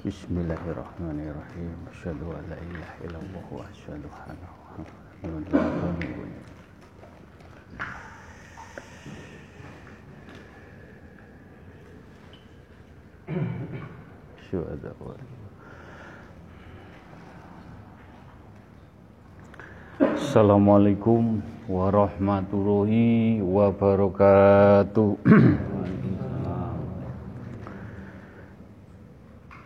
Bismillahirrahmanirrahim. Asyhadu an la ilaha illallah wa asyhadu anna Muhammadan Assalamualaikum warahmatullahi wabarakatuh.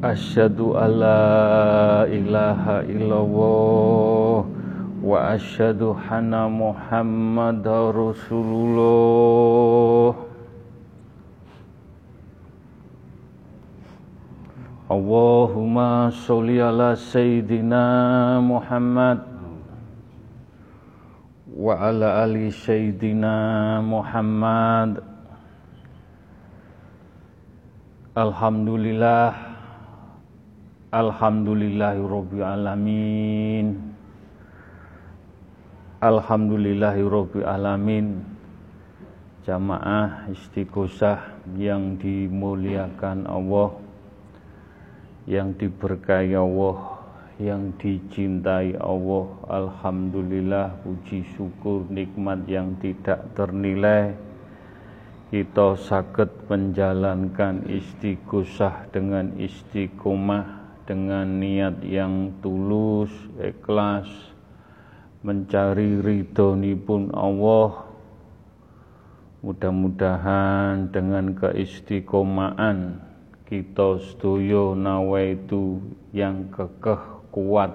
Asyhadu an la ilaha illallah wa asyhadu anna Muhammadar Rasulullah. Allahumma sholli ala sayyidina Muhammad wa ala ali sayyidina Muhammad. Alhamdulillah Alhamdulillahirabbil alamin. Alhamdulillahirabbil alamin. Jamaah istighosah yang dimuliakan Allah, yang diberkahi Allah, yang dicintai Allah. Alhamdulillah puji syukur nikmat yang tidak ternilai kita sakit menjalankan istighosah dengan istiqomah dengan niat yang tulus, ikhlas, mencari pun Allah. Mudah-mudahan dengan keistiqomaan kita sedoyo nawaitu yang kekeh kuat,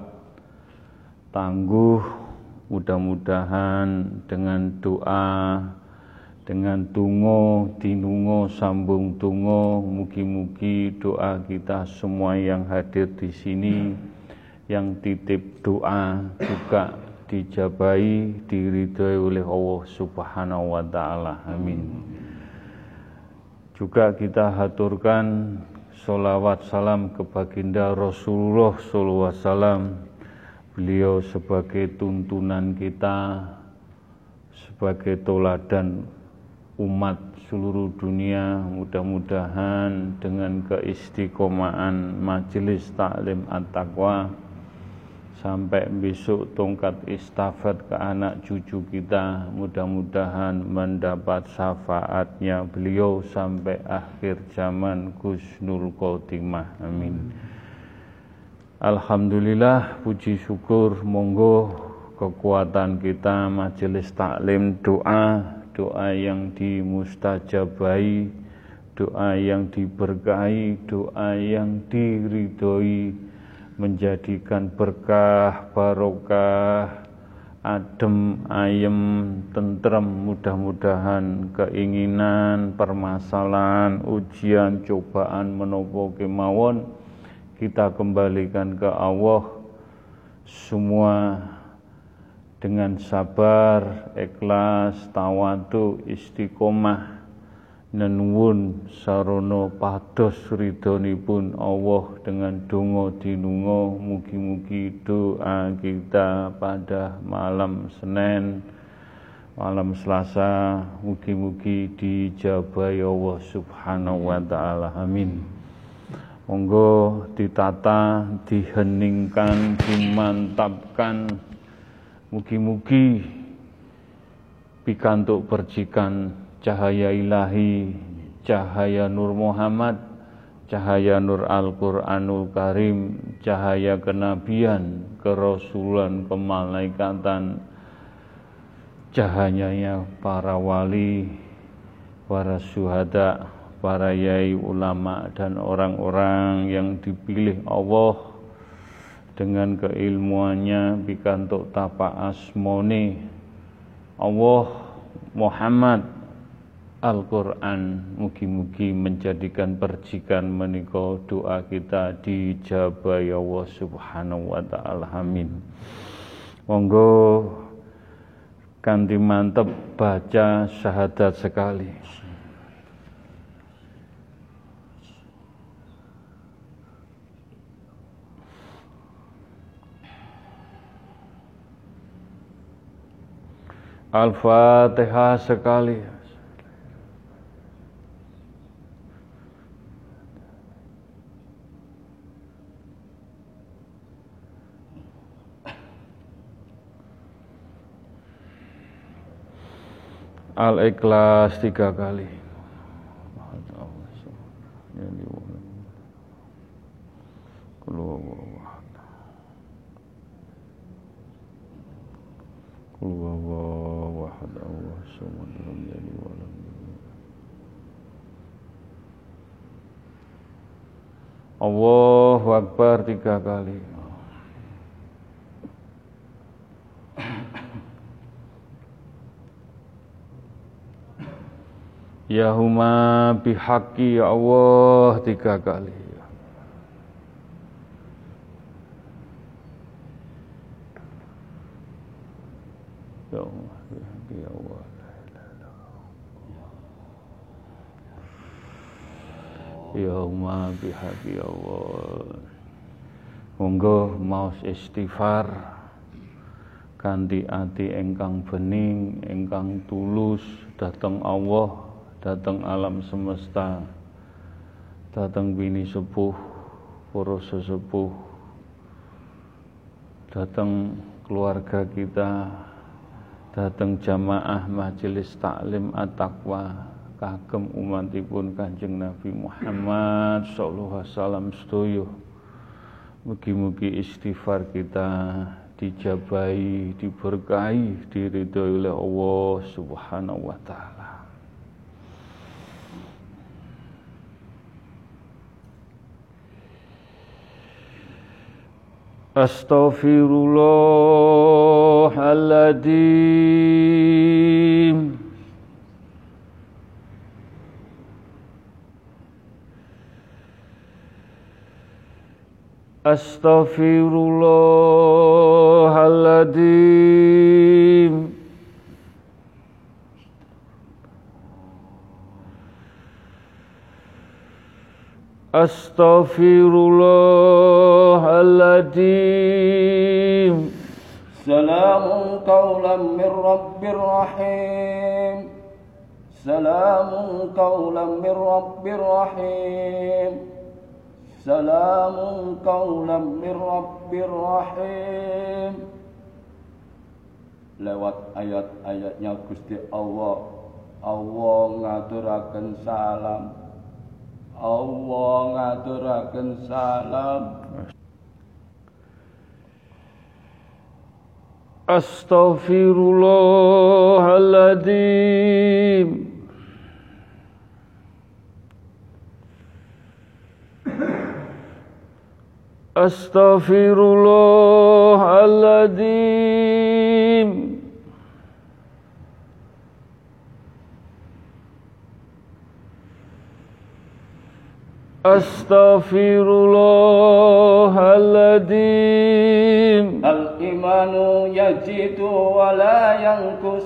tangguh, mudah-mudahan dengan doa dengan tungo dinungo sambung tungo mugi-mugi doa kita semua yang hadir di sini yang titip doa juga dijabai diridhoi oleh Allah Subhanahu wa taala. Amin. Juga kita haturkan solawat salam ke baginda Rasulullah wasallam. Beliau sebagai tuntunan kita sebagai toladan umat seluruh dunia mudah-mudahan dengan keistiqomahan majelis taklim at-taqwa sampai besok tongkat istafat ke anak cucu kita mudah-mudahan mendapat syafaatnya beliau sampai akhir zaman Gusnul Khotimah. Amin. Alhamdulillah puji syukur monggo kekuatan kita majelis taklim doa doa yang dimustajabai, doa yang diberkahi, doa yang diridhoi, menjadikan berkah, barokah, adem, ayem, tentrem, mudah-mudahan keinginan, permasalahan, ujian, cobaan menopo kemawon kita kembalikan ke Allah. Semua dengan sabar, ikhlas, tawadu, istiqomah, nenuwun sarono pados ridhonipun Allah dengan donga dinunga mugi-mugi doa kita pada malam Senin malam Selasa mugi-mugi dijabahi Allah Subhanahu wa taala. Amin. Monggo ditata diheningkan dimantapkan Mugi-mugi pikantuk percikan cahaya ilahi, cahaya Nur Muhammad, cahaya Nur Al-Quranul Karim, cahaya kenabian, kerasulan, kemalaikatan, cahayanya para wali, para syuhada, para yai ulama dan orang-orang yang dipilih Allah dengan keilmuannya bikantuk tapa asmoni. Allah Muhammad Al-Quran Mugi-mugi menjadikan percikan menika doa kita dijabah ya Allah subhanahu wa ta'ala. Amin. Monggo kanti mantep baca syahadat sekali Al-Fatihah sekali. Al-Ikhlas tiga kali. Allahu Akbar tiga kali. Ya huma bihaqi ya Allah tiga kali. Ya Allah bihaqi ya Allah. Ya huma bihaqi ya Allah. Monggo maos istighfar. Kanthi ati engkang bening, engkang tulus dateng Allah datang alam semesta. Datang bini sepuh para sesepuh datang keluarga kita datang jamaah majelis taklim at-taqwa kagem umatipun Kanjeng Nabi Muhammad sallallahu alaihi wasallam sedoyo mugi-mugi istighfar kita dijabai diberkahi diridhoi oleh Allah Subhanahu wa taala. Astaghfirullahaladzim أستغفر الله العظيم أستغفر الله العظيم سلام قولا من رب رحيم. سلام قولا من رب رحيم. Salamun qawlan min Rabbir Rahim. Lewat ayat-ayatnya Gusti Allah. Allah ngaturakan salam. Allah ngaturaken salam. Astaghfirullahaladzim Astaghfirullahaladzim Astaghfirullahaladzim Al-imanu yajidu wa la yankus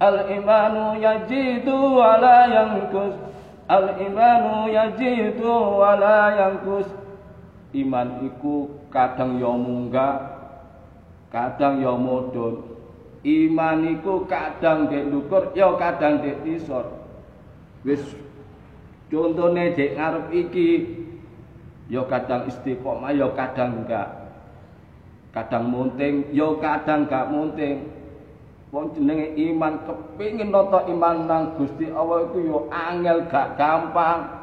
Al-imanu yajidu wa la yankus Al-imanu yajidu wa la yankus Iman iku kadang ya munggah Kadang ya mudhun Iman iku kadang dek ndukur ya kadang dek isor Wis Contone dek ngarep iki ya kadang istiqomah ya kadang enggak. Kadang munting ya kadang enggak munting. Wong jenenge iman kepingin nata iman nang Gusti Allah itu ya angel gak gampang.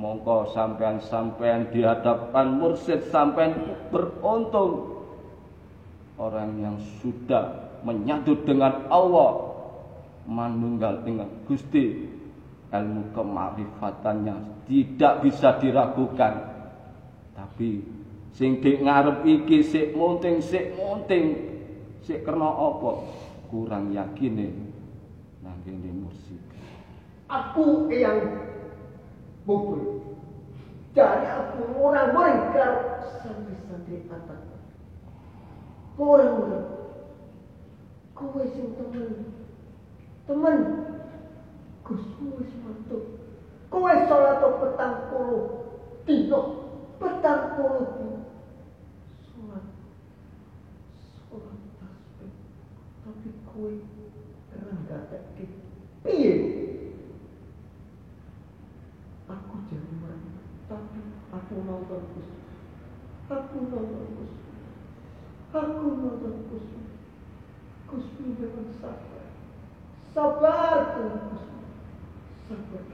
Mongko sampean-sampean dihadapkan mursid sampean beruntung. Orang yang sudah menyatu dengan Allah manunggal dengan Gusti. Ilmu kemarifatannya tidak bisa diragukan. Tapi sing dik ngarep iki sik munting sik munting. Sik kena apa? Kurang yakine nang kene mursyid. Aku yang bodoh. Jadi aku orang merengkar santri-santri atas. Orang-orang. Kowe sing temen. Temen. Wis mantuk. Kowe salat petang puluh dino. Petang puluh. Salat. Salat tasbih. Tapi kowe renggatekke piye? Aku jadi mana? Tapi aku. Aku nonton nonton memang sabar. Sabar Tuhan. Sabar.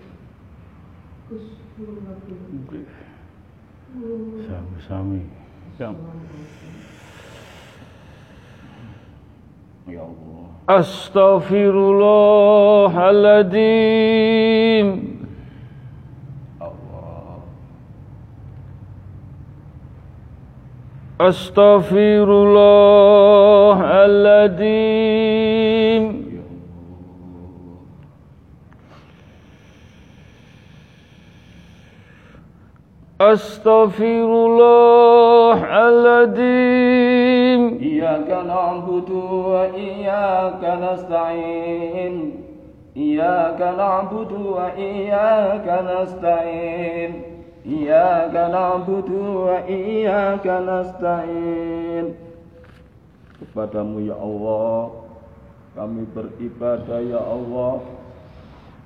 Oke. Sami-sami. Ya. Ya Allah. Astaghfirullahaladzim. أستغفر الله العظيم أستغفر الله العظيم إياك نعبد وإياك نستعين. إياك نعبد وإياك نستعين. إياك نعبد وإياك نستعين Kepadamu ya Allah Kami beribadah ya Allah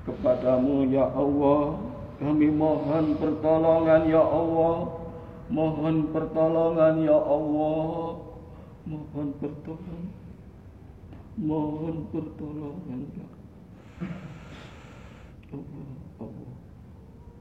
Kepadamu ya Allah Kami mohon pertolongan ya Allah Mohon pertolongan ya Allah Mohon pertolongan Mohon pertolongan ya Allah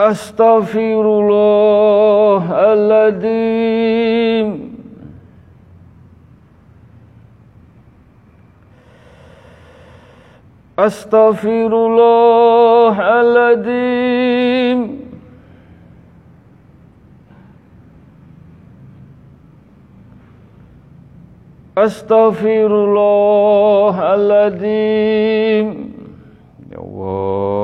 أستغفر الله العظيم. أستغفر الله العظيم. أستغفر الله العظيم. يا الله.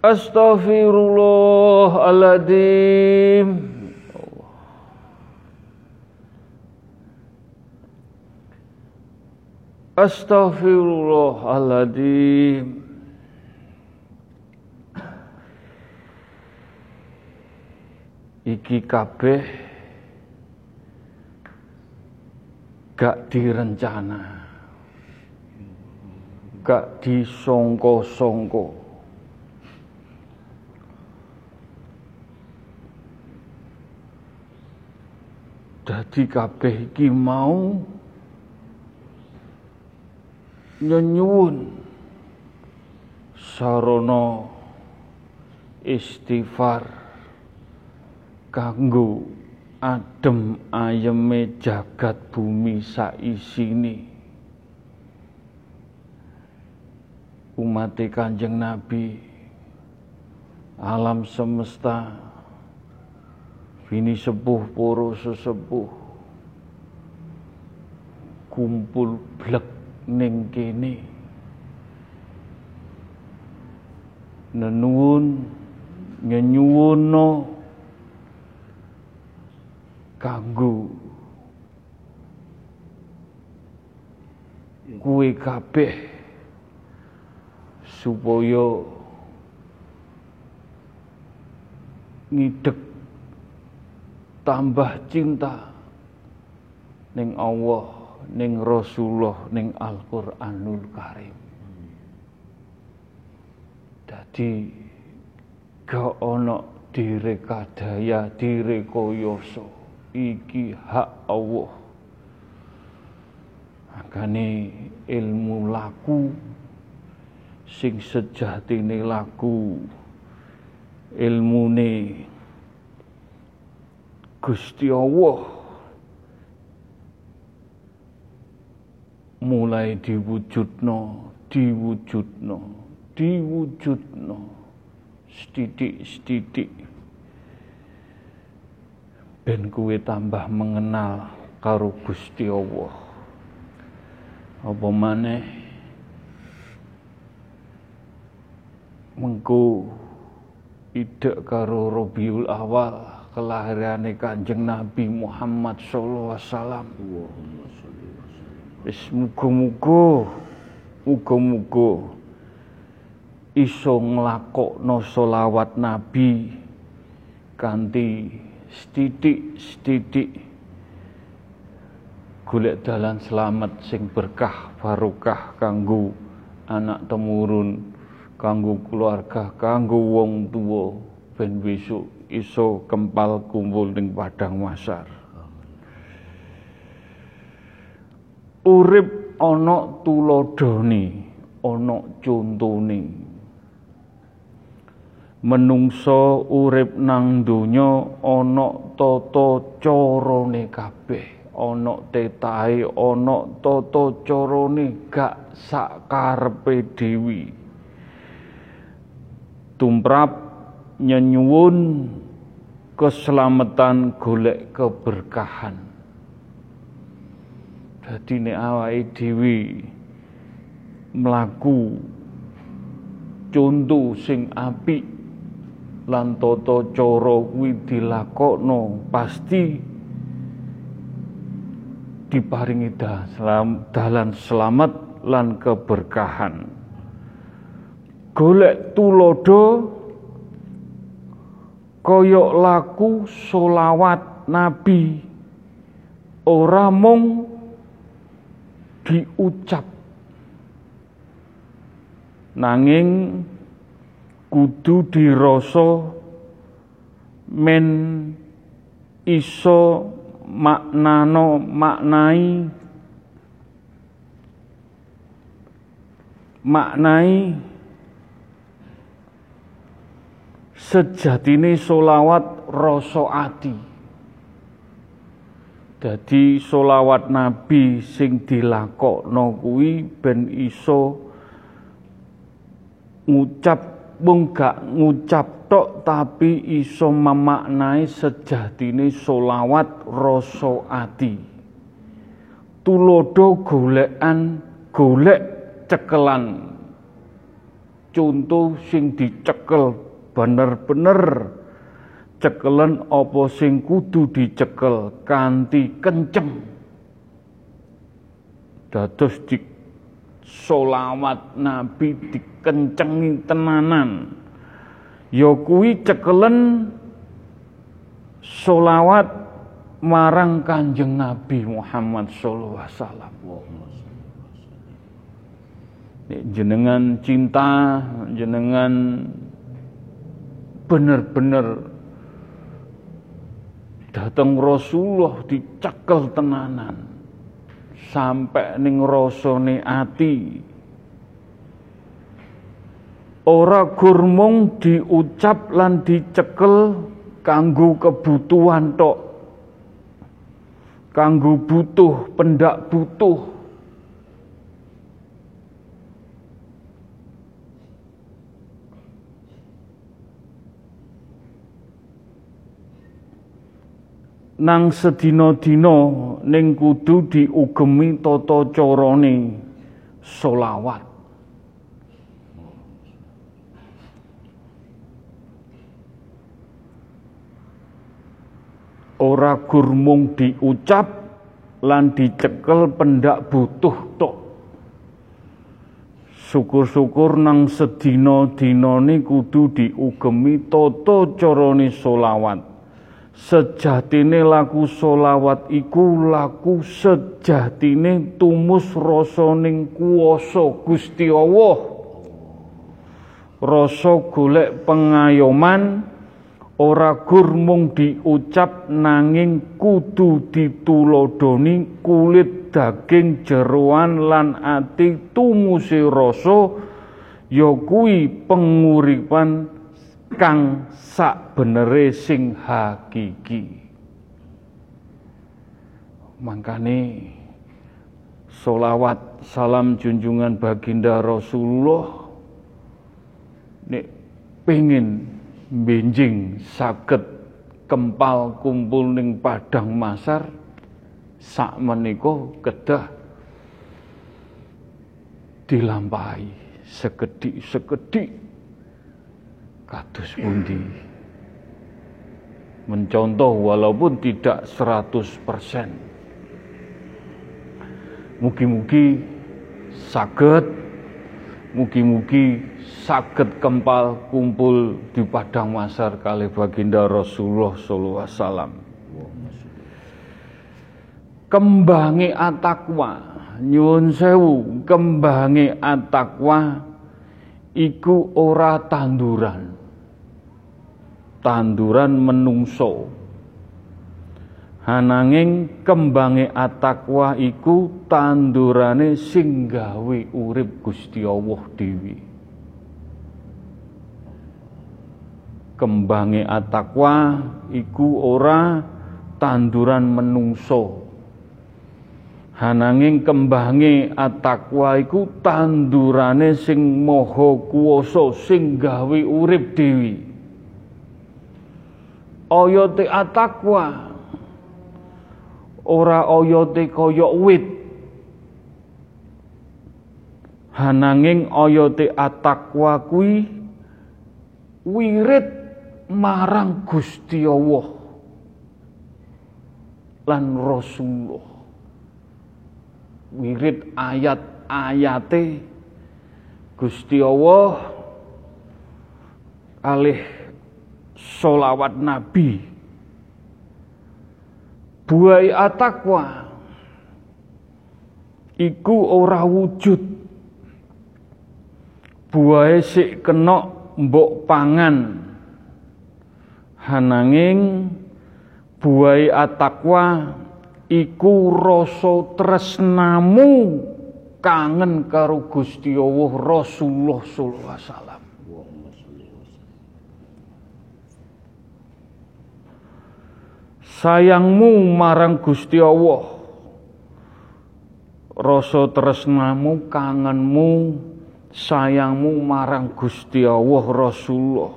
Astaghfirullahaladzim Astaghfirullahaladzim Iki kabeh Gak direncana Gak disongko-songko. Dadi kabeh iki mau nyenyuwun sarana istighfar kanggo adem ayeme jagat bumi saisine. Umat Kanjeng Nabi alam semesta bini sepuh poro sesepuh. Kumpul blek ning kene. Nenuwun nyenyuwono kanggo kuwe kabeh supaya ngidek tambah cinta ning Allah ning Rasulullah ning Al-Qur'anul Karim. Dadi gak ana direkadaya direkoyoso iki hak Allah. Makane ilmu laku sing sejatine laku ilmune Gusti Allah mulai diwujudno, diwujudno, diwujudno, setitik-setitik. Ben kuwe tambah mengenal karo Gusti Allah. Apa maneh mengko idek karo Rabiul Awal kelahirane Kanjeng Nabi Muhammad sallallahu alaihi wasallam. Wis muga-muga muga-muga iso nglakokno selawat Nabi kanthi setitik-setitik golek dalan selamat sing berkah barokah kanggo anak temurun kanggo keluarga kanggo wong tua ben besok iso kempal kumpul ning padang masar. Urip ana tuladhane ana contone. Menungso urip nang donya ana tata carane kabeh ana tetahe ana tata carane gak sakarepe dewi tumrap nyenyuwun keselamatan golek keberkahan Dadi nek awake dhewe mlaku contoh sing apik lan tata cara kuwi dilakokno pasti diparingi dalan selamat lan keberkahan. Golek tulodo koyok laku solawat Nabi ora mung diucap. Nanging kudu dirasa men iso maknano maknai maknai sejatine solawat rasa ati Dadi solawat Nabi sing dilakokno kuwi ben iso ngucap mung gak ngucap tok tapi iso memaknai sejatine solawat rasa ati. Tulodo golekan golek cekelan. Contoh sing dicekel bener-bener cekelen apa sing kudu dicekel kanthi kenceng. Dados solawat nabi dikencengi tenanan. Ya kuwi cekelen solawat marang kanjeng Nabi Muhammad sallallahu alaihi wasallam. Jenengan cinta jenengan bener-bener datang Rasulullah dicekel tenanan sampai ning rasane ati. Ora gurmung diucap lan dicekel kanggo kebutuhan tok. Kanggo butuh pendak butuh nang sedina-dina ning kudu diugemi tata carane selawat. Ora gurmung diucap lan dicekel pendak butuh tok. Syukur-syukur nang sedina-dinane kudu diugemi tata carane selawat sejatine laku solawat iku laku sejatine tumus rasa ning kuwasa Gusti Allah. Rasa golek pengayoman ora gur mung diucap nanging kudu ditulodoni kulit daging jeroan lan ati tumuse rasa ya kuwi penguripan kang sak benere sing hakiki. Mangkane solawat salam junjungan baginda Rasulullah nek pengen benjing saged kempal kumpul ning padang masar sak menika kedah dilampahi sekedik-sekedik kados pundi? Mencontoh walaupun tidak 100% mugi-mugi saged mugi-mugi saged kempal kumpul di padang masar kali baginda Rasulullah sallallahu alaihi wasallam. Kembangi atakwa nyuwun sewu kembangi atakwa iku ora tanduran tanduran menungso. Hananging kembange atakwa iku tandurane sing gawe urip Gusti Allah kembange atakwa iku ora tanduran menungso. Hananging kembange atakwa iku tandurane sing maha kuwasa sing gawe urip dewi oyote atakwa. Ora oyote kaya wit. Hananging oyote atakwa kuwi wirid marang Gusti Allah lan Rasulullah. Wirid ayat-ayate Gusti Allah kalih solawat Nabi. Buai atakwa. Iku ora wujud. Buai sik kena mbok pangan. Hananging buai atakwa iku rasa tresnamu kangen karo Gusti Allah Rasulullah sallallahu alaihi wasallam sayangmu marang Gusti Allah. Rasa tresnamu kangenmu sayangmu marang Gusti Allah Rasulullah.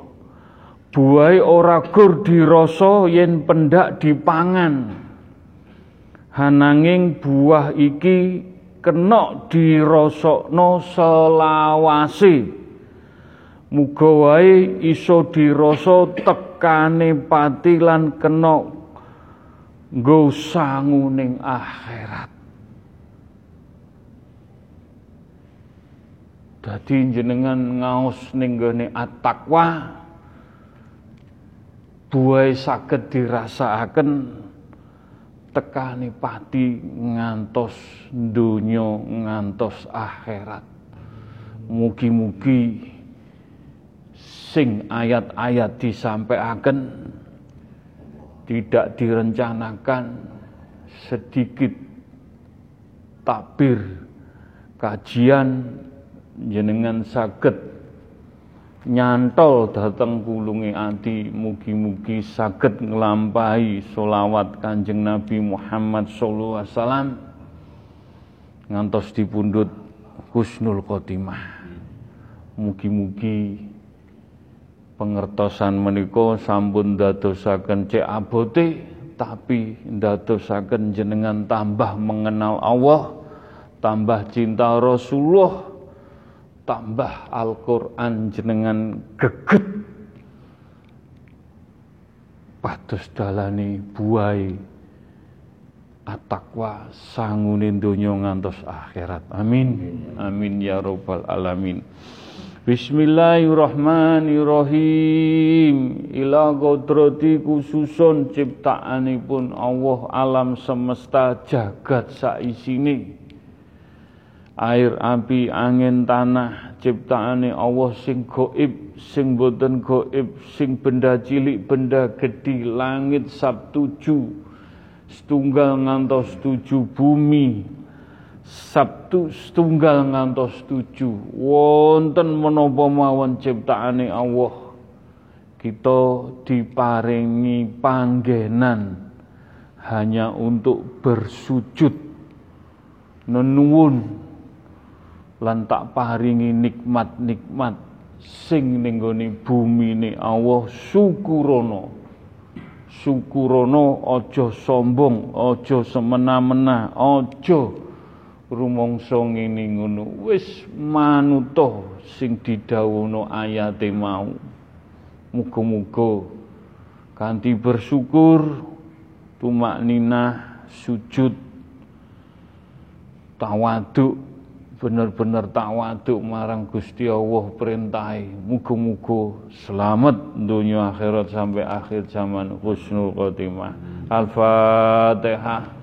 Buai ora gur dirasa yen pendak dipangan. Hananging buah iki kena dirasakno selawase. Muga wae iso dirasa tekane pati lan nggo sangu ning akhirat Dadi jenengan ngaos ning gone at-taqwa buai saged dirasakaken tekani pati ngantos donya ngantos akhirat. Mugi-mugi sing ayat-ayat disampaikan tidak direncanakan sedikit takbir kajian jenengan saged. Nyantol dateng kulungi ati mugi-mugi saged nglampahi solawat Kanjeng Nabi Muhammad wasallam. Ngantos dipundhut husnul khotimah. Mugi-mugi pengertosan menika sampun dadosaken cek abote tapi dadosaken jenengan tambah mengenal Allah tambah cinta Rasulullah tambah Al-Quran jenengan geget. Patus dalani buai atakwa sangunin donya ngantos akhirat. Amin. Amin ya rabbal alamin Bismillahirrahmanirrahim. Ila kodrati khususun ciptaanipun Allah alam semesta jagat saisine. Air api angin tanah ciptaane Allah sing goib sing boten goib sing benda cilik benda gedhi langit sabtuju setunggal ngantos tujuh bumi Sabtu setunggal ngantos tujuh. Wonten menapa mawon ciptaane Allah? Kita diparingi panggenan hanya untuk bersujud nenuwun lan tak paringi nikmat-nikmat sing ning gone bumine Allah syukurana syukurana aja sombong aja semena-mena aja rumangsa ngene ngono wis manuta sing didhawuhna ayate mau. Muga-muga kanthi bersyukur tumak ninah sujud tawaduk bener-bener tawaduk marang Gusti Allah perintahi muga-muga selamat dunia akhirat sampai akhir zaman husnul khotimah. Al-fatihah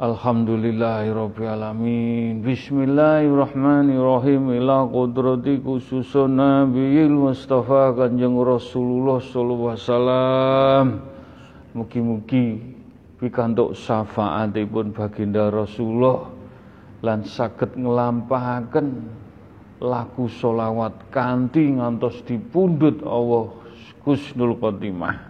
Alhamdulillahirrabbilalamin Bismillahirrahmanirrahim. Ila kudrati khususun Nabiil Mustafa Kanjeng Rasulullah Sallallahu Wasallam. Mugi-mugi pikantuk syafaatipun baginda Rasulullah lan saged nglampahaken laku solawat kanthi ngantos dipundhut Allah Husnul Khotimah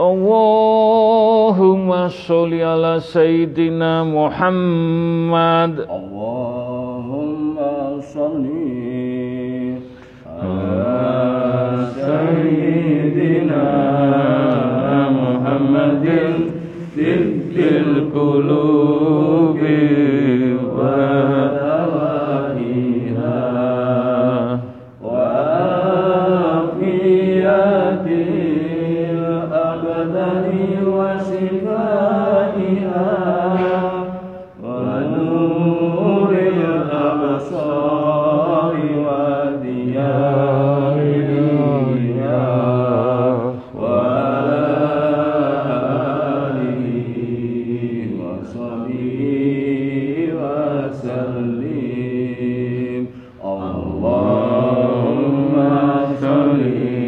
اللهم صل على سيدنا محمد اللهم صل على سيدنا محمد تلك القلوب Hmm.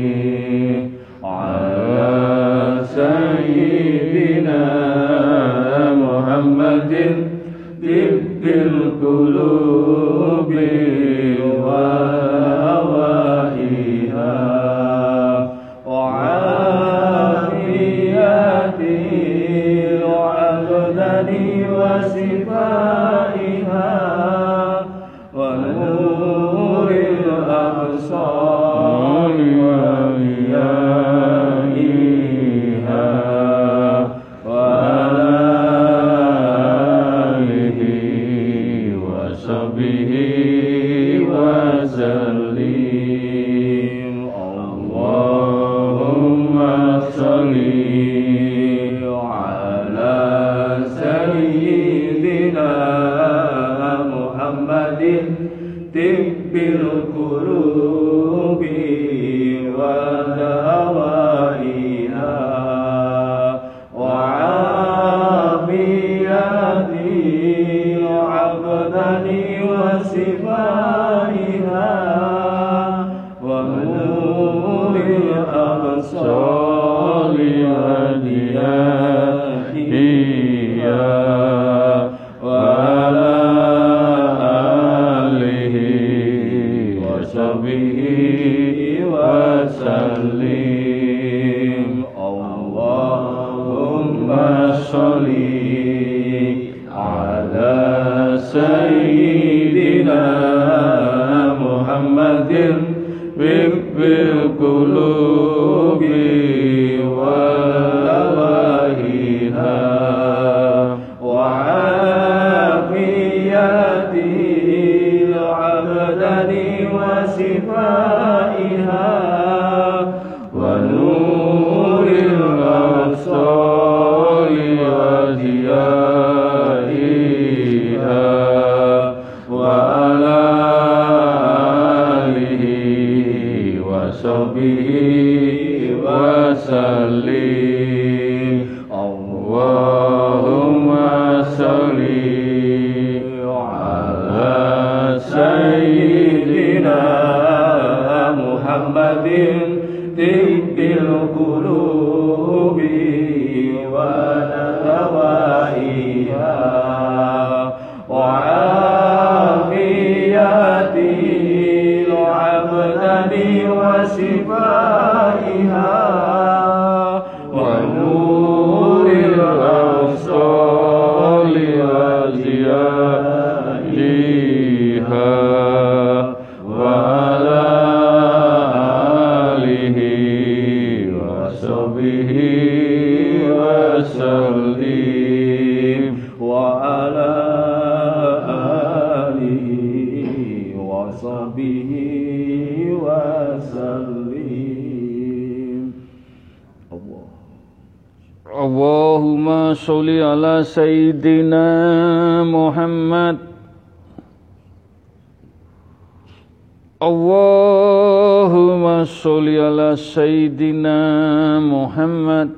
Allahumma sholli ala sayyidina Muhammad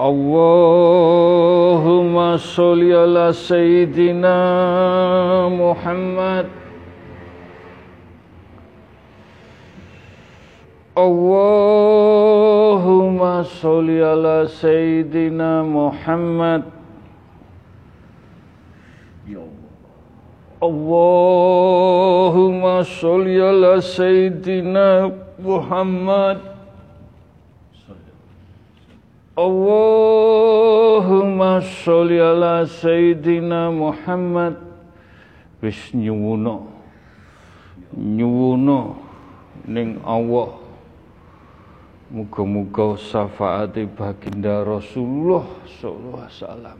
Allahumma sholli ala sayyidina Muhammad Allahumma sholli ala sayyidina Muhammad Allahumma sholli ala sayyidina Muhammad. Allahumma sholli ala sayyidina Muhammad. Wis nyuwuna nyuwuna ning Allah. Muga-muga syafaati baginda Rasulullah sallallahu alaihi wasallam.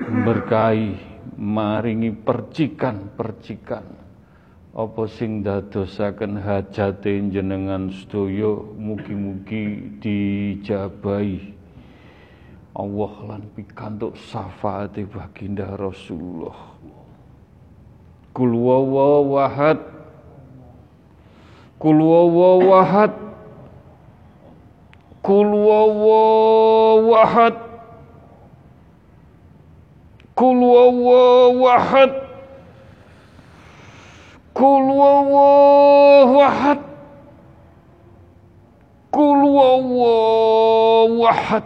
Berkahi maringi percikan-percikan. Apa sing dadosaken hajate jenengan sedaya mugi-mugi dijabahi? Allah lan pikantuk syafaati baginda Rasulullah. Kul wawaw wahad Kul wawaw wahad Kul wawaw wahad Kul wawaw wahad Kul wawaw wahad Kul wawaw wahad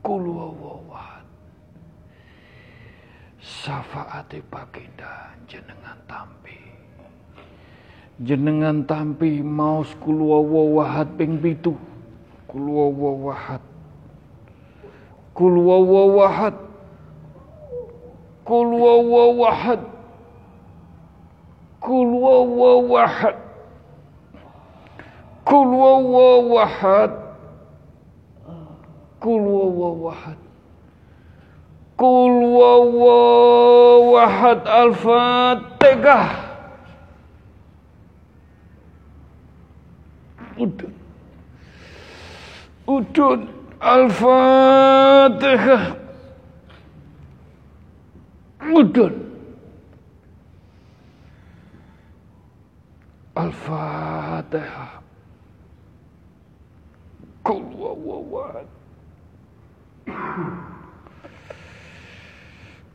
Kul wawaw wahad Syafaati baginda jenengan tampi. Jenengan tampi maos kulwawa wahad ping pitu. Kulwawa wahad kulwawa wahad kulwawa wahad kulwawa wahad kulwawa wahad kulwawa wahad kulwawa wahad al-fatihah. Udun. Udun. Al-Fatihah. Udun. Al-Fatihah. Kul wawawad.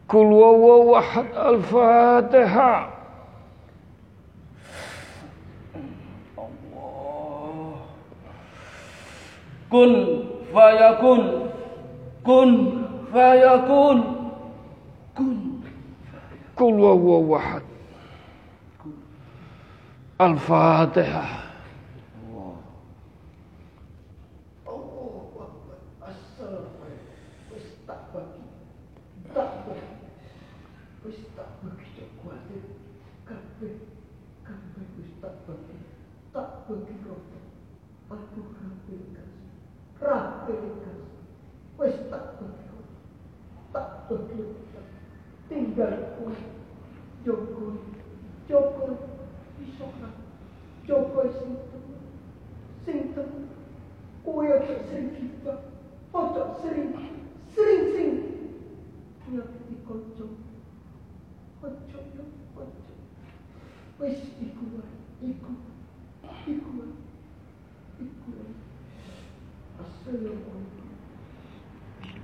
Kul wawawahad Al-Fatihah. kun fayakun kun fayakun kun Kul wawawahad. Al-Fatihah. asal wis tak bagi tak bagi wis tak bagi cok kuatir kabeh kabeh wis tak bagi tak bagi roto aku rapi kas rapi kas wis tak bagi roto tak bagi roto tinggal kowe Joko Joko iso kan Joko sing temen sing temen kowe aja sering kita aja sering sering sing nyakiti kanca aja yo aja wis iku wae iku iku wae iku wae assalamualaikum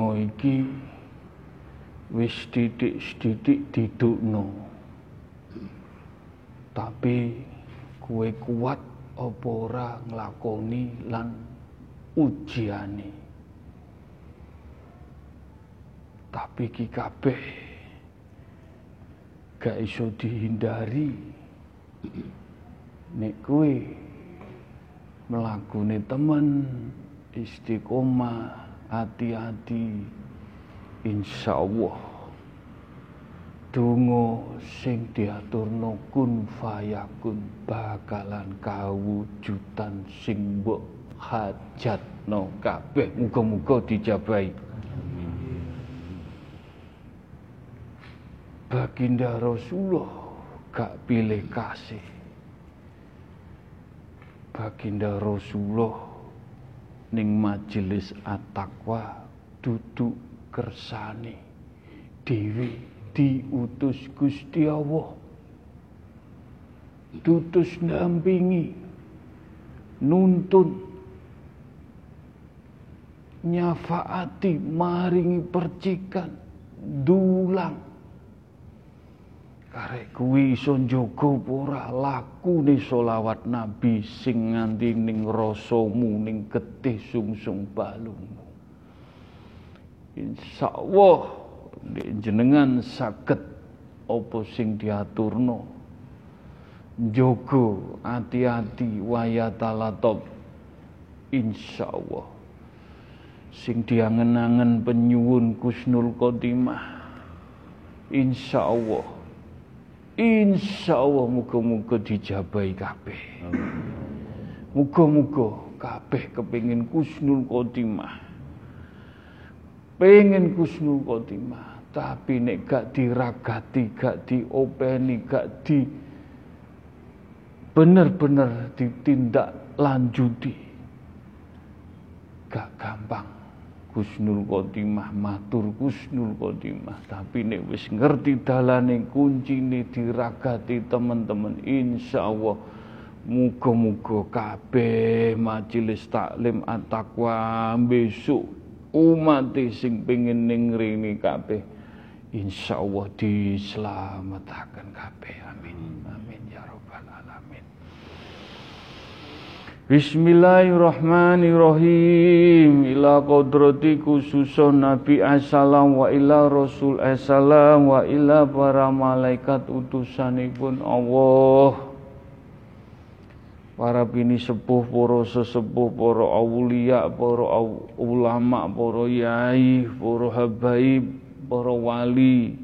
Donga iki wis titik-titik didukno. Tapi kue kuat apa ora nglakoni lan ujiane. Tapi ki kabeh gak iso dihindari. Nek kue mlakune temen istiqomah hati-hati. Insyaallah. Donga sing diaturno kun fayakun bakalan kawujudan sing mbok hajatno kabeh. Muga-muga dijabahi. Baginda Rasulullah gak pilih kasih. Baginda Rasulullah ning majelis at-taqwa duduk kersane. Dewi diutus Gusti Allah. Tutus ndampingi nuntun nyafaati maringi percikan dulang Karek kuwi iso njaga ora? Lakune selawat nabi sing nganti ning rasamu ning getih sungsung balungmu. Insyaallah jenengan saged apa sing diaturno? Njaga ati-ati wayatalatop insyaallah. Sing diangen-angen penyuwun Kusnul Khotimah. Insyaallah Insya Allah muga-muga dijabahi kabeh. Muga-muga kabeh kepengin kusnul khotimah. Pengen kusnul khotimah, tapi nek gak diragati, gak diopeni, gak di bener-bener ditindak lanjuti. Gak gampang Kusnul Khotimah matur Kusnul Khotimah tapi nek wis ngerti dalane kuncine diragati teman-teman insyaallah muga-muga kabeh majelis taklim at-taqwa besok umat sing pengen ning rene kabeh insyaallah dislametaken kabeh. Amin. Amin ya rabbal alamin Bismillahirrahmanirrahim. Ila kodrati khususun Nabi assalam wa ila Rasul assalam wa ila para malaikat utusanipun Allah. Para bini sepuh, para sesepuh, para aulia, para ulama, para yai, para habaib, para wali,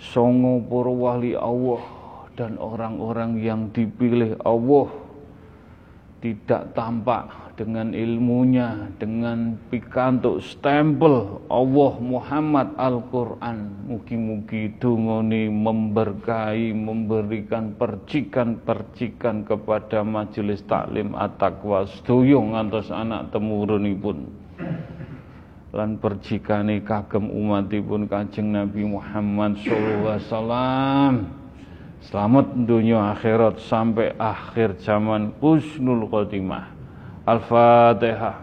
songo para wali Allah dan orang-orang yang dipilih Allah tidak tampak dengan ilmunya, dengan pikantuk stempel Allah Muhammad Al-Quran. Mugi-mugi dungoni memberkahi, memberikan percikan-percikan kepada majelis taklim at-taqwa sedoyo ngantos anak temurunipun. Lan percikane kagem umatipun Kanjeng Nabi Muhammad sallallahu alaihi wasallam. Selamat dunia akhirat sampai akhir zaman Husnul Khotimah. Al-Fatihah.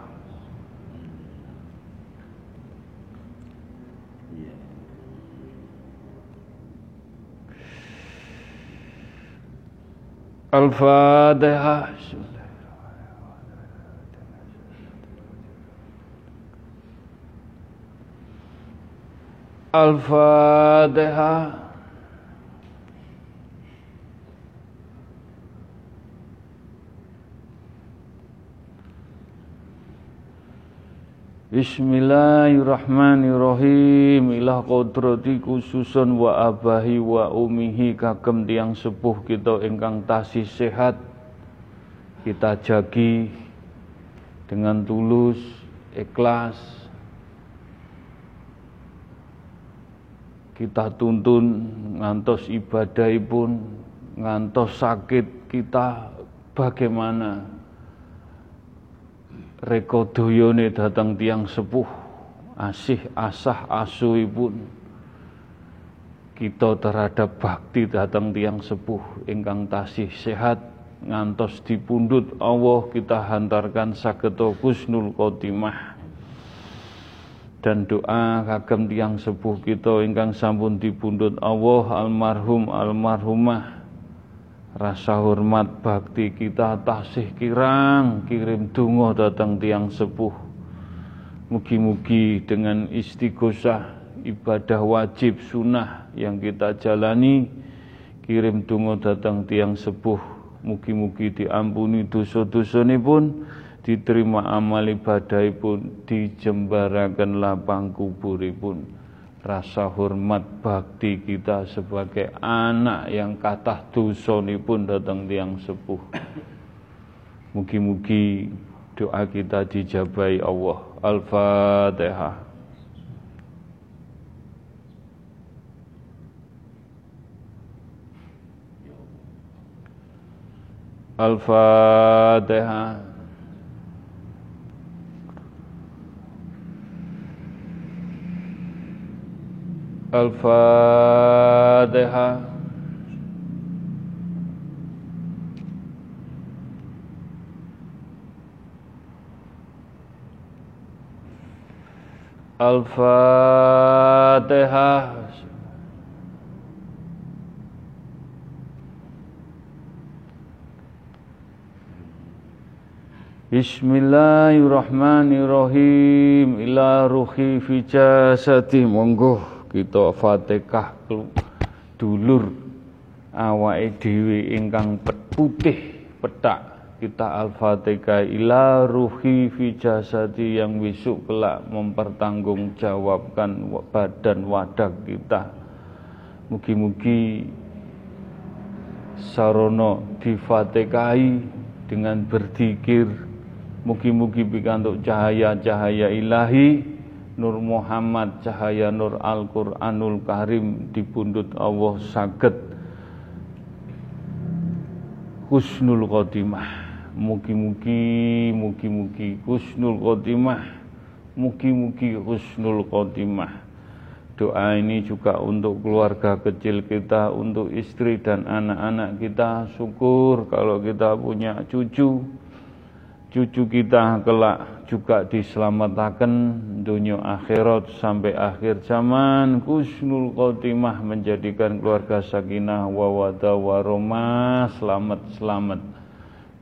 Al-Fatihah. Bismillahirrahmanirrahim. Ilah kodrati khususun wa abahi wa umihi. Kagem tiang sepuh kita ingkang tasih sehat. Kita jagi dengan tulus ikhlas. Kita tuntun ngantos ibadahipun ngantos sakit kita bagaimana rekodoyone datang tiang sepuh. Asih asah asuhipun kita terhadap bakti datang tiang sepuh. Ingkang tasih sehat ngantos dipundut Allah kita hantarkan sageto husnul khotimah. Dan doa kagem tiang sepuh kita ingkang sampun dipundut Allah almarhum almarhumah rasa hormat bakti kita tasih kirang kirim dungo datang tiang sepuh. Mugi-mugi dengan istighosah ibadah wajib sunnah yang kita jalani kirim dungo datang tiang sepuh. Mugi-mugi diampuni dosa-dosa pun diterima amal ibadah pun dijembarakan lapang kuburipun rasa hormat bakti kita sebagai anak yang kathah pun datang tiang sepuh. Mugi-mugi doa kita dijabai Allah. Al-Fatihah. Al-Fatihah. الفاتحة الفاتحة Bismillahirrahmanirrahim ila ruhi fi jasadi monggo kita Fatihah dulur. Awake dhewe ingkang putih petak. Kita Al-Fatihah ila ruhi fi jasadi yang besok kelak mempertanggungjawabkan badan wadah kita. Mugi-mugi sarono difatikai dengan berzikir mugi-mugi pikantuk cahaya-cahaya ilahi Nur Muhammad cahaya Nur Al-Quranul Karim dipundut Allah saged husnul khotimah mugi-mugi mugi-mugi husnul khotimah Mugi-mugi husnul khotimah. Doa ini juga untuk keluarga kecil kita, untuk istri dan anak-anak kita. Syukur kalau kita punya cucu. Cucu kita kelak juga diselamatkan dunia akhirat sampai akhir zaman. Husnul khotimah menjadikan keluarga sakinah wawada waroma selamat-selamat.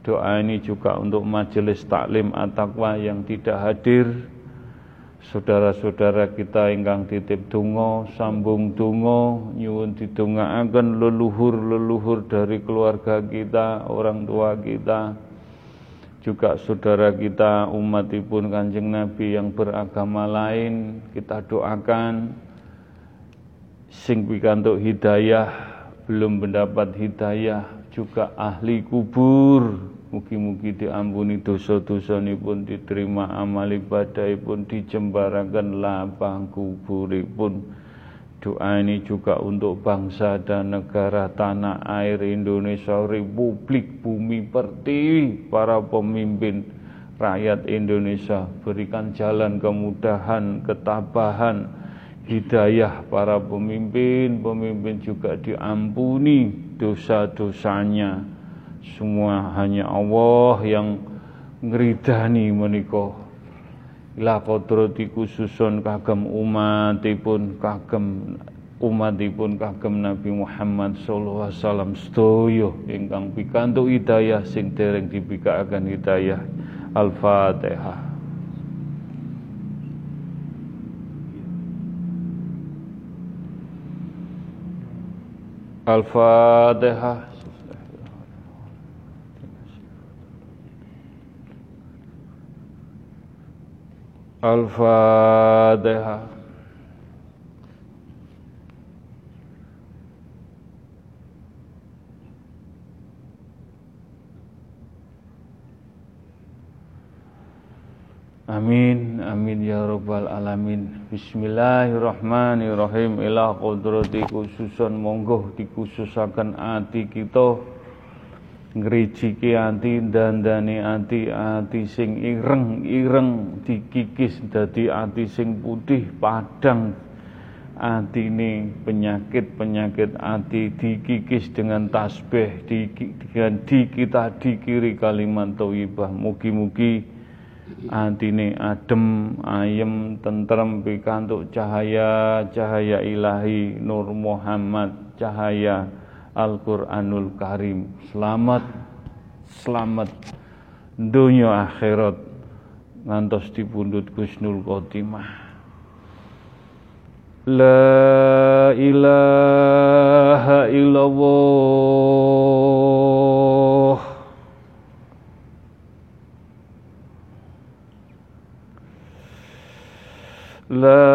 Doa ini juga untuk majelis taklim at-taqwa yang tidak hadir saudara-saudara kita ingkang titip donga sambung donga nyuwun didongaaken leluhur-leluhur dari keluarga kita, orang tua kita, juga saudara kita umatipun Kanjeng Nabi yang beragama lain kita doakan sing pikantuk hidayah belum mendapat hidayah juga ahli kubur Mugi-mugi diampuni dosa-dosa pun diterima amal ibadah pun dijembarakan lapang kuburipun. Doa ini juga untuk bangsa dan negara tanah air Indonesia, Republik Bumi Pertiwi, para pemimpin rakyat Indonesia. Berikan jalan kemudahan, ketabahan, hidayah para pemimpin, pemimpin juga diampuni dosa-dosanya. Semua hanya Allah yang ngeridani menika ila kodrati khususun kagem umatipun kagem umatipun kagem Nabi Muhammad sallallahu alaihi wasallam sedaya ingkang pikantuk hidayah sing dereng dibikakaken hidayah Al-Fatihah. Al-Fatihah Al-Fatihah Amin amin ya rabbal alamin. Bismillahirrahmanirrahim. Ila qudrati khususan. Monggo dikhususaken ati kita ngrijiki ati dandani ati ati sing ireng-ireng dikikis dadi ati sing putih padang. Atine penyakit-penyakit ati dikikis dengan tasbih dengan di kita dikiri kalimat thayyibah mugi-mugi atine adem ayem tentrem pikantuk cahaya cahaya ilahi nur Muhammad cahaya Al-Quranul Karim. Selamat Selamat Dunia akhirat. Ngantos dipundut Gusnul Khotimah. La ilaha illallah. La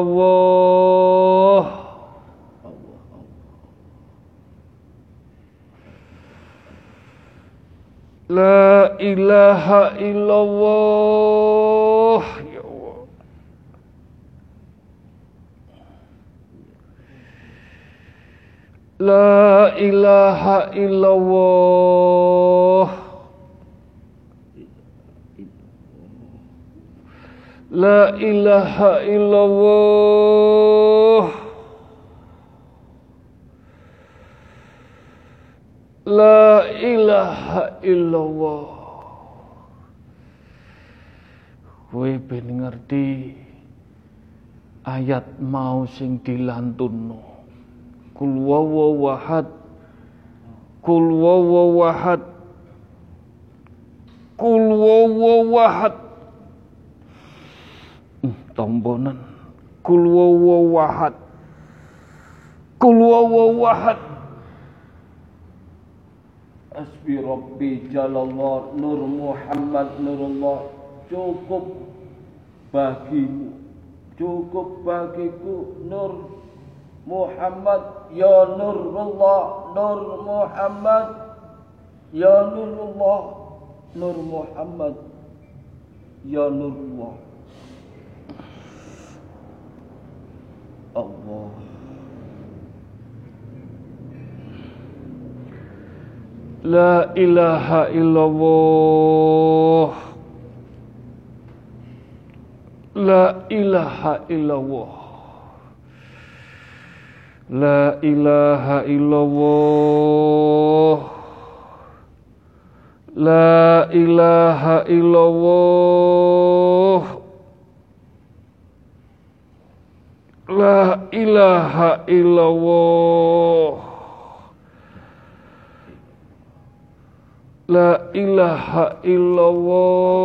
Allah. La ilaha illallah ya Allah. La ilaha illallah ilaha illallah. La ilaha illallah. Kowe ben ngerti ayat mau sing dilantunno. Kul wawahad Kul wawahad Kul wawahad Tombonan. Kul wawahad Asbi Rabbi Jalallah Nur Muhammad Nurullah. Cukup bagimu. Cukup bagiku Nur Muhammad. Ya Nurullah Nur Muhammad. Ya Nurullah Nur Muhammad. Ya Nurullah Allah. La ilaha illallah. La ilaha illallah. La ilaha illallah. La ilaha illallah La ilaha illallah. La ilaha illallah.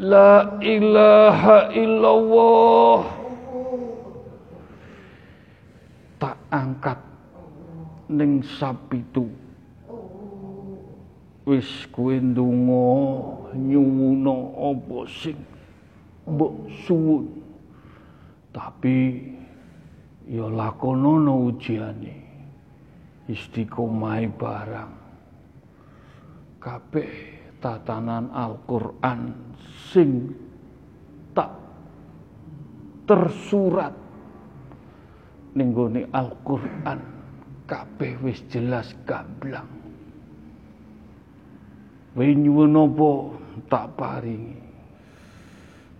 La ilaha illallah. Tak angkat ning sapitu. Wis kowe ndonga nyuwuna apa sing mbok suwun. Tapi ya lakonono ujiane. Istiqomah barang. Kabeh tatanan Al-Qur'an sing tak tersurat. Ning gone Al-Qur'an kabeh wis jelas gamblang. Wae nyuwun apa? Tak paringi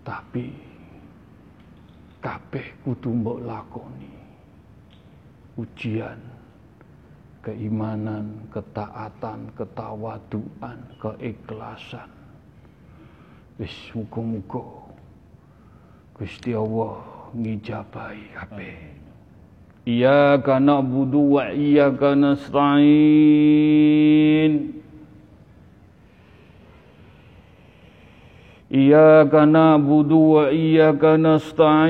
tapi kabeh kudu mbok lakoni ujian keimanan, ketaatan, ketawaduan, keikhlasan. Wis muga-muga Gusti Allah ngijabahi kabeh. Iyyaka na'budu wa iyyaka nasta'in. Wa iyyaka nasta'in.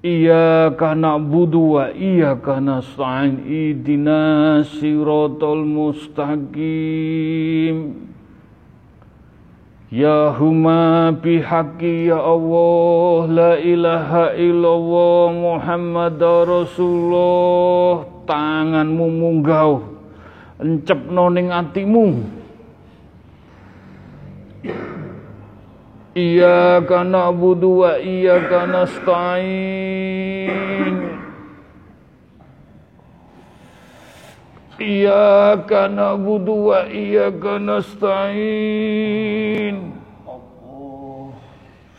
Iyyaka na'budu wa iyyaka nasta'in. Ihdinas siratal mustaqim. Ya huma bihaqi ya Allah La ilaha illallah Muhammad Tanganmu munggau Encep noning atimu. Iyaka na'budu wa iyaka nasta'in Iyaka na'budu wa iyaka nasta'in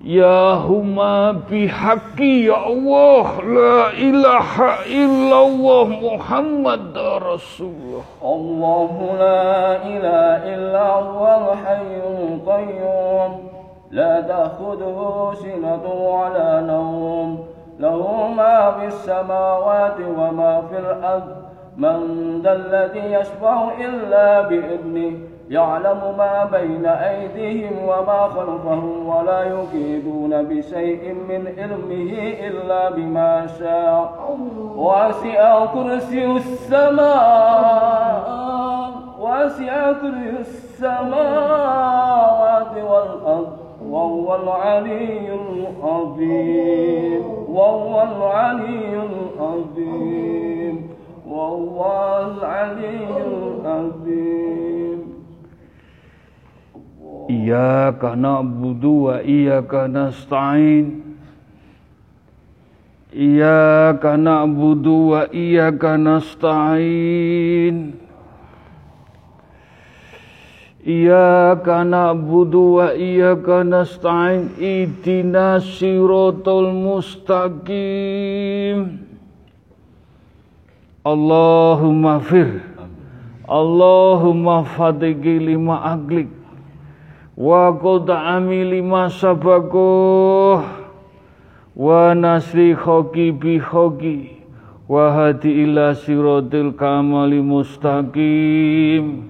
Ya huma bihaqi ya Allah La ilaha illallah Muhammad Rasulullah الله لا إله إلا هو الحي القيوم. لا تأخذه سنة ولا نوم. له ما في السماوات وما في الأرض. من ذا الذي يشفع إلا بإذنه. يعلم ما بين أيديهم وما خلفهم ولا يكيدون بشيء من علمه إلا بما شاء. وسع كرسي السماء وسع كرسي السماوات والأرض وهو العلي العظيم وهو العلي العظيم وهو العلي العظيم. Iyaka na'budu wa iyaka nasta'in. Iyaka na'budu wa iyaka nasta'in. Iyaka na'budu wa iyaka nasta'in. Idina siratal mustaqim. Allahumma fir. Allahumma fatigi lima aglik wa qad'ami lima sabakoh wa nasri khoki bi khoki. Wa hadi ila siratil kamali mustaqim.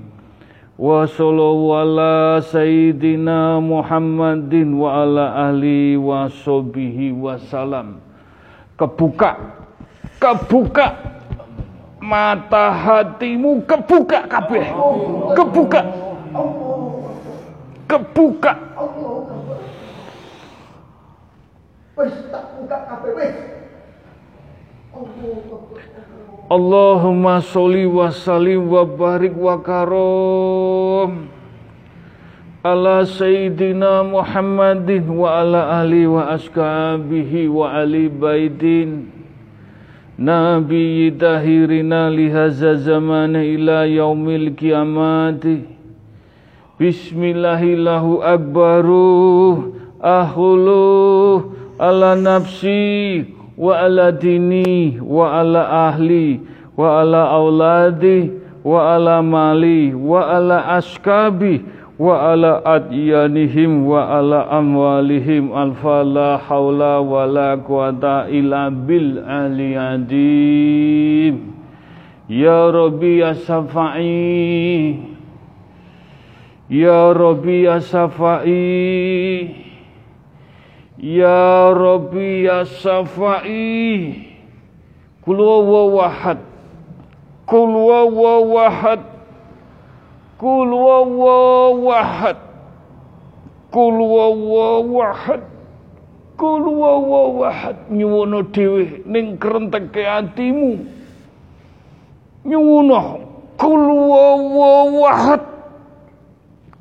Wa sallallahu ala sayyidina Muhammadin wa ala ahli wa sobihi wa salam. Kebuka kebuka. Mata hatimu kebuka kabeh. Kebuka kebuka Wis tak buka kabeh wis. Allahumma sholli wa sallim wa barik wa karom. Ala sayyidina Muhammadin wa ala ali wa ashabihi wa ali baitin. Nabi tahirina lihaza zaman ila yaumil kiamati Bismillahillahu akbaru ahulu ala nafsi wa ala dini wa ala ahli wa ala auladi wa ala mali wa ala askabi wa ala adyanihim wa ala amwalihim. Alfa la wa la quwata illa bil aliyadim ya rabbi ya ya rabbi ya safai Ya Rabbi ya Safai Kul wawahad Kul wawahad Kul wawahad Kul wawahad Kul wawahad Nyuwono dewe ning kerenteke atimu. Nyuwono. Kul wawahad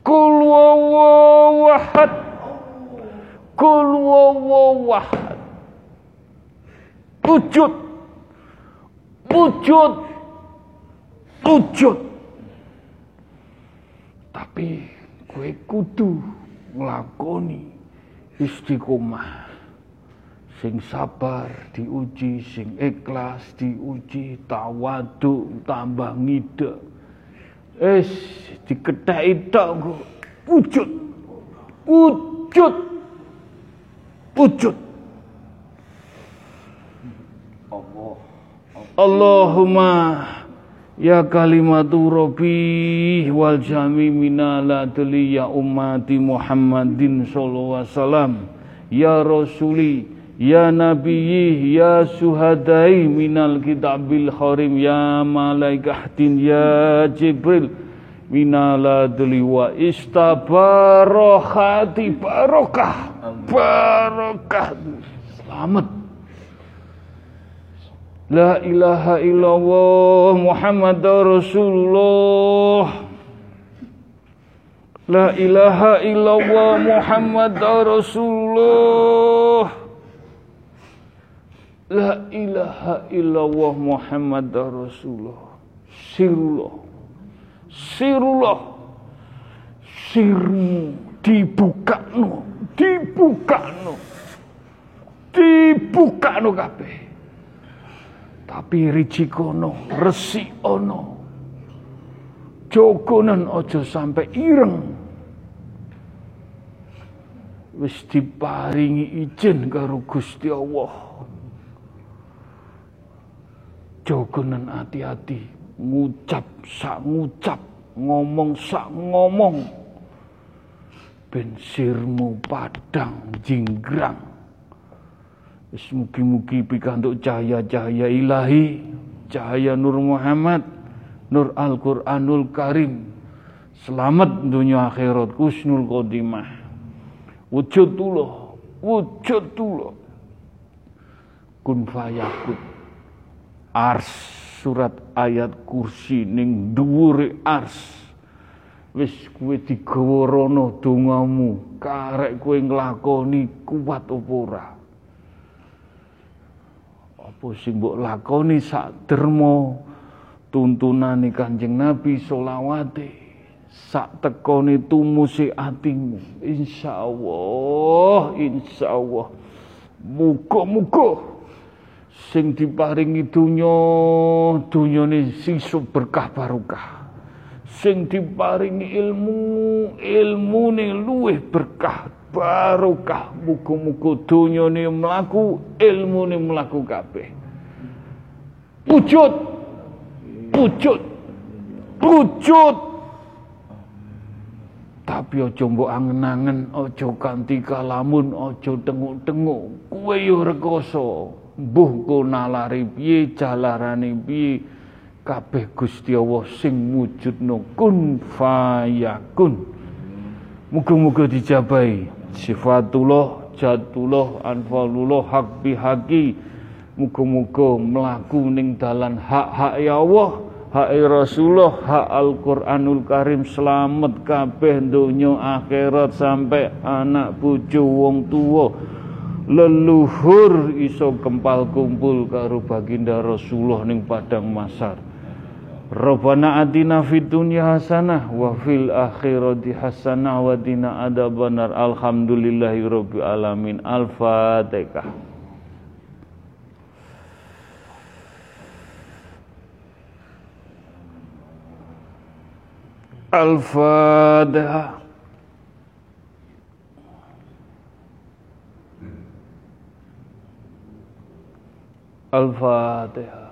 Kul wawahad Kul wawahad Wujud. Wujud. Wujud. Tapi gue kudu nglakoni istiqomah. Sing sabar diuji sing ikhlas diuji tawadu tambah ngide diketheki tok engko wujud wujud wujud Allahumma Ya kalimatu Rabbi wal jami minala ya ummati Muhammadin sallallahu alaihi wasallam. Ya rasuli ya nabiyyi ya suhadai minal kitabil kharim ya malaikatin ya jibril. Minala wa istabarohati barokah barokah. Selamat. La ilaha illallah Muhammad Rasulullah. La ilaha illallah Muhammad Rasulullah La ilaha illallah Muhammad Rasulullah Sirullah Sirullah Sirmu dibukakno dibukakno dibukakno kabeh tapi riji kono, resi ono. Jogonan ojo sampai ireng. Wis diparingi izin karo Gusti Allah. Jogonan hati-hati, ngucap sak ngucap, ngomong sak ngomong. Bensirmu padang jinggrang Wis mugi-mugi pikantuk cahaya-cahaya ilahi, cahaya Nur Muhammad, Nur Al-Qur'anul Karim. Selamat dunia akhirat kusnul qadimah. Wujudullah, wujudullah. Kun fayakun. Ars surat ayat kursi ning dhuwure ars. Wis kuwe digawa rono dongamu, karek kowe nglakoni kuat apa ora? apa sing mbok lakoni sak derma tuntunane Kanjeng Nabi solawate sak tekone tumuse atimu insyaallah insyaallah muga-muga sing diparingi donya dunyane sisuk berkah barokah. Sing diparingi ilmu ilmune luwih berkah barokah. Muga-muga donyane mlaku ilmune mlaku kabeh. Wujud wujud wujud. Tapi aja mbok angen-angen aja kanthi kalamun aja tenguk-tenguk. Kowe yo rekoso mbuh ko nalari piye jalarane piye? Kabeh Gusti Allah sing wujudno kun fayakun muga-muga dijabahi. Sifatullah jatullah anfalullah hak bihaki. Muga-muga mlaku ning dalan hak-hak ya Allah hak Rasulullah hak Al-Qur'anul Karim. Selamat kabeh donya akhirat sampai anak bojo wong tua leluhur iso kempal kumpul karo baginda Rasulullah ning padang masar Rabbana atina fid dunya hasanah wa fil akhirati hasanah wa qina adzabannar. Alhamdulillahi rabbil alamin. Al-Fatihah. Al-Fatihah. Al-Fatihah.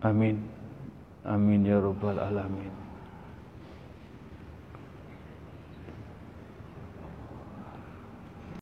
Amin. Amin ya rabbal alamin.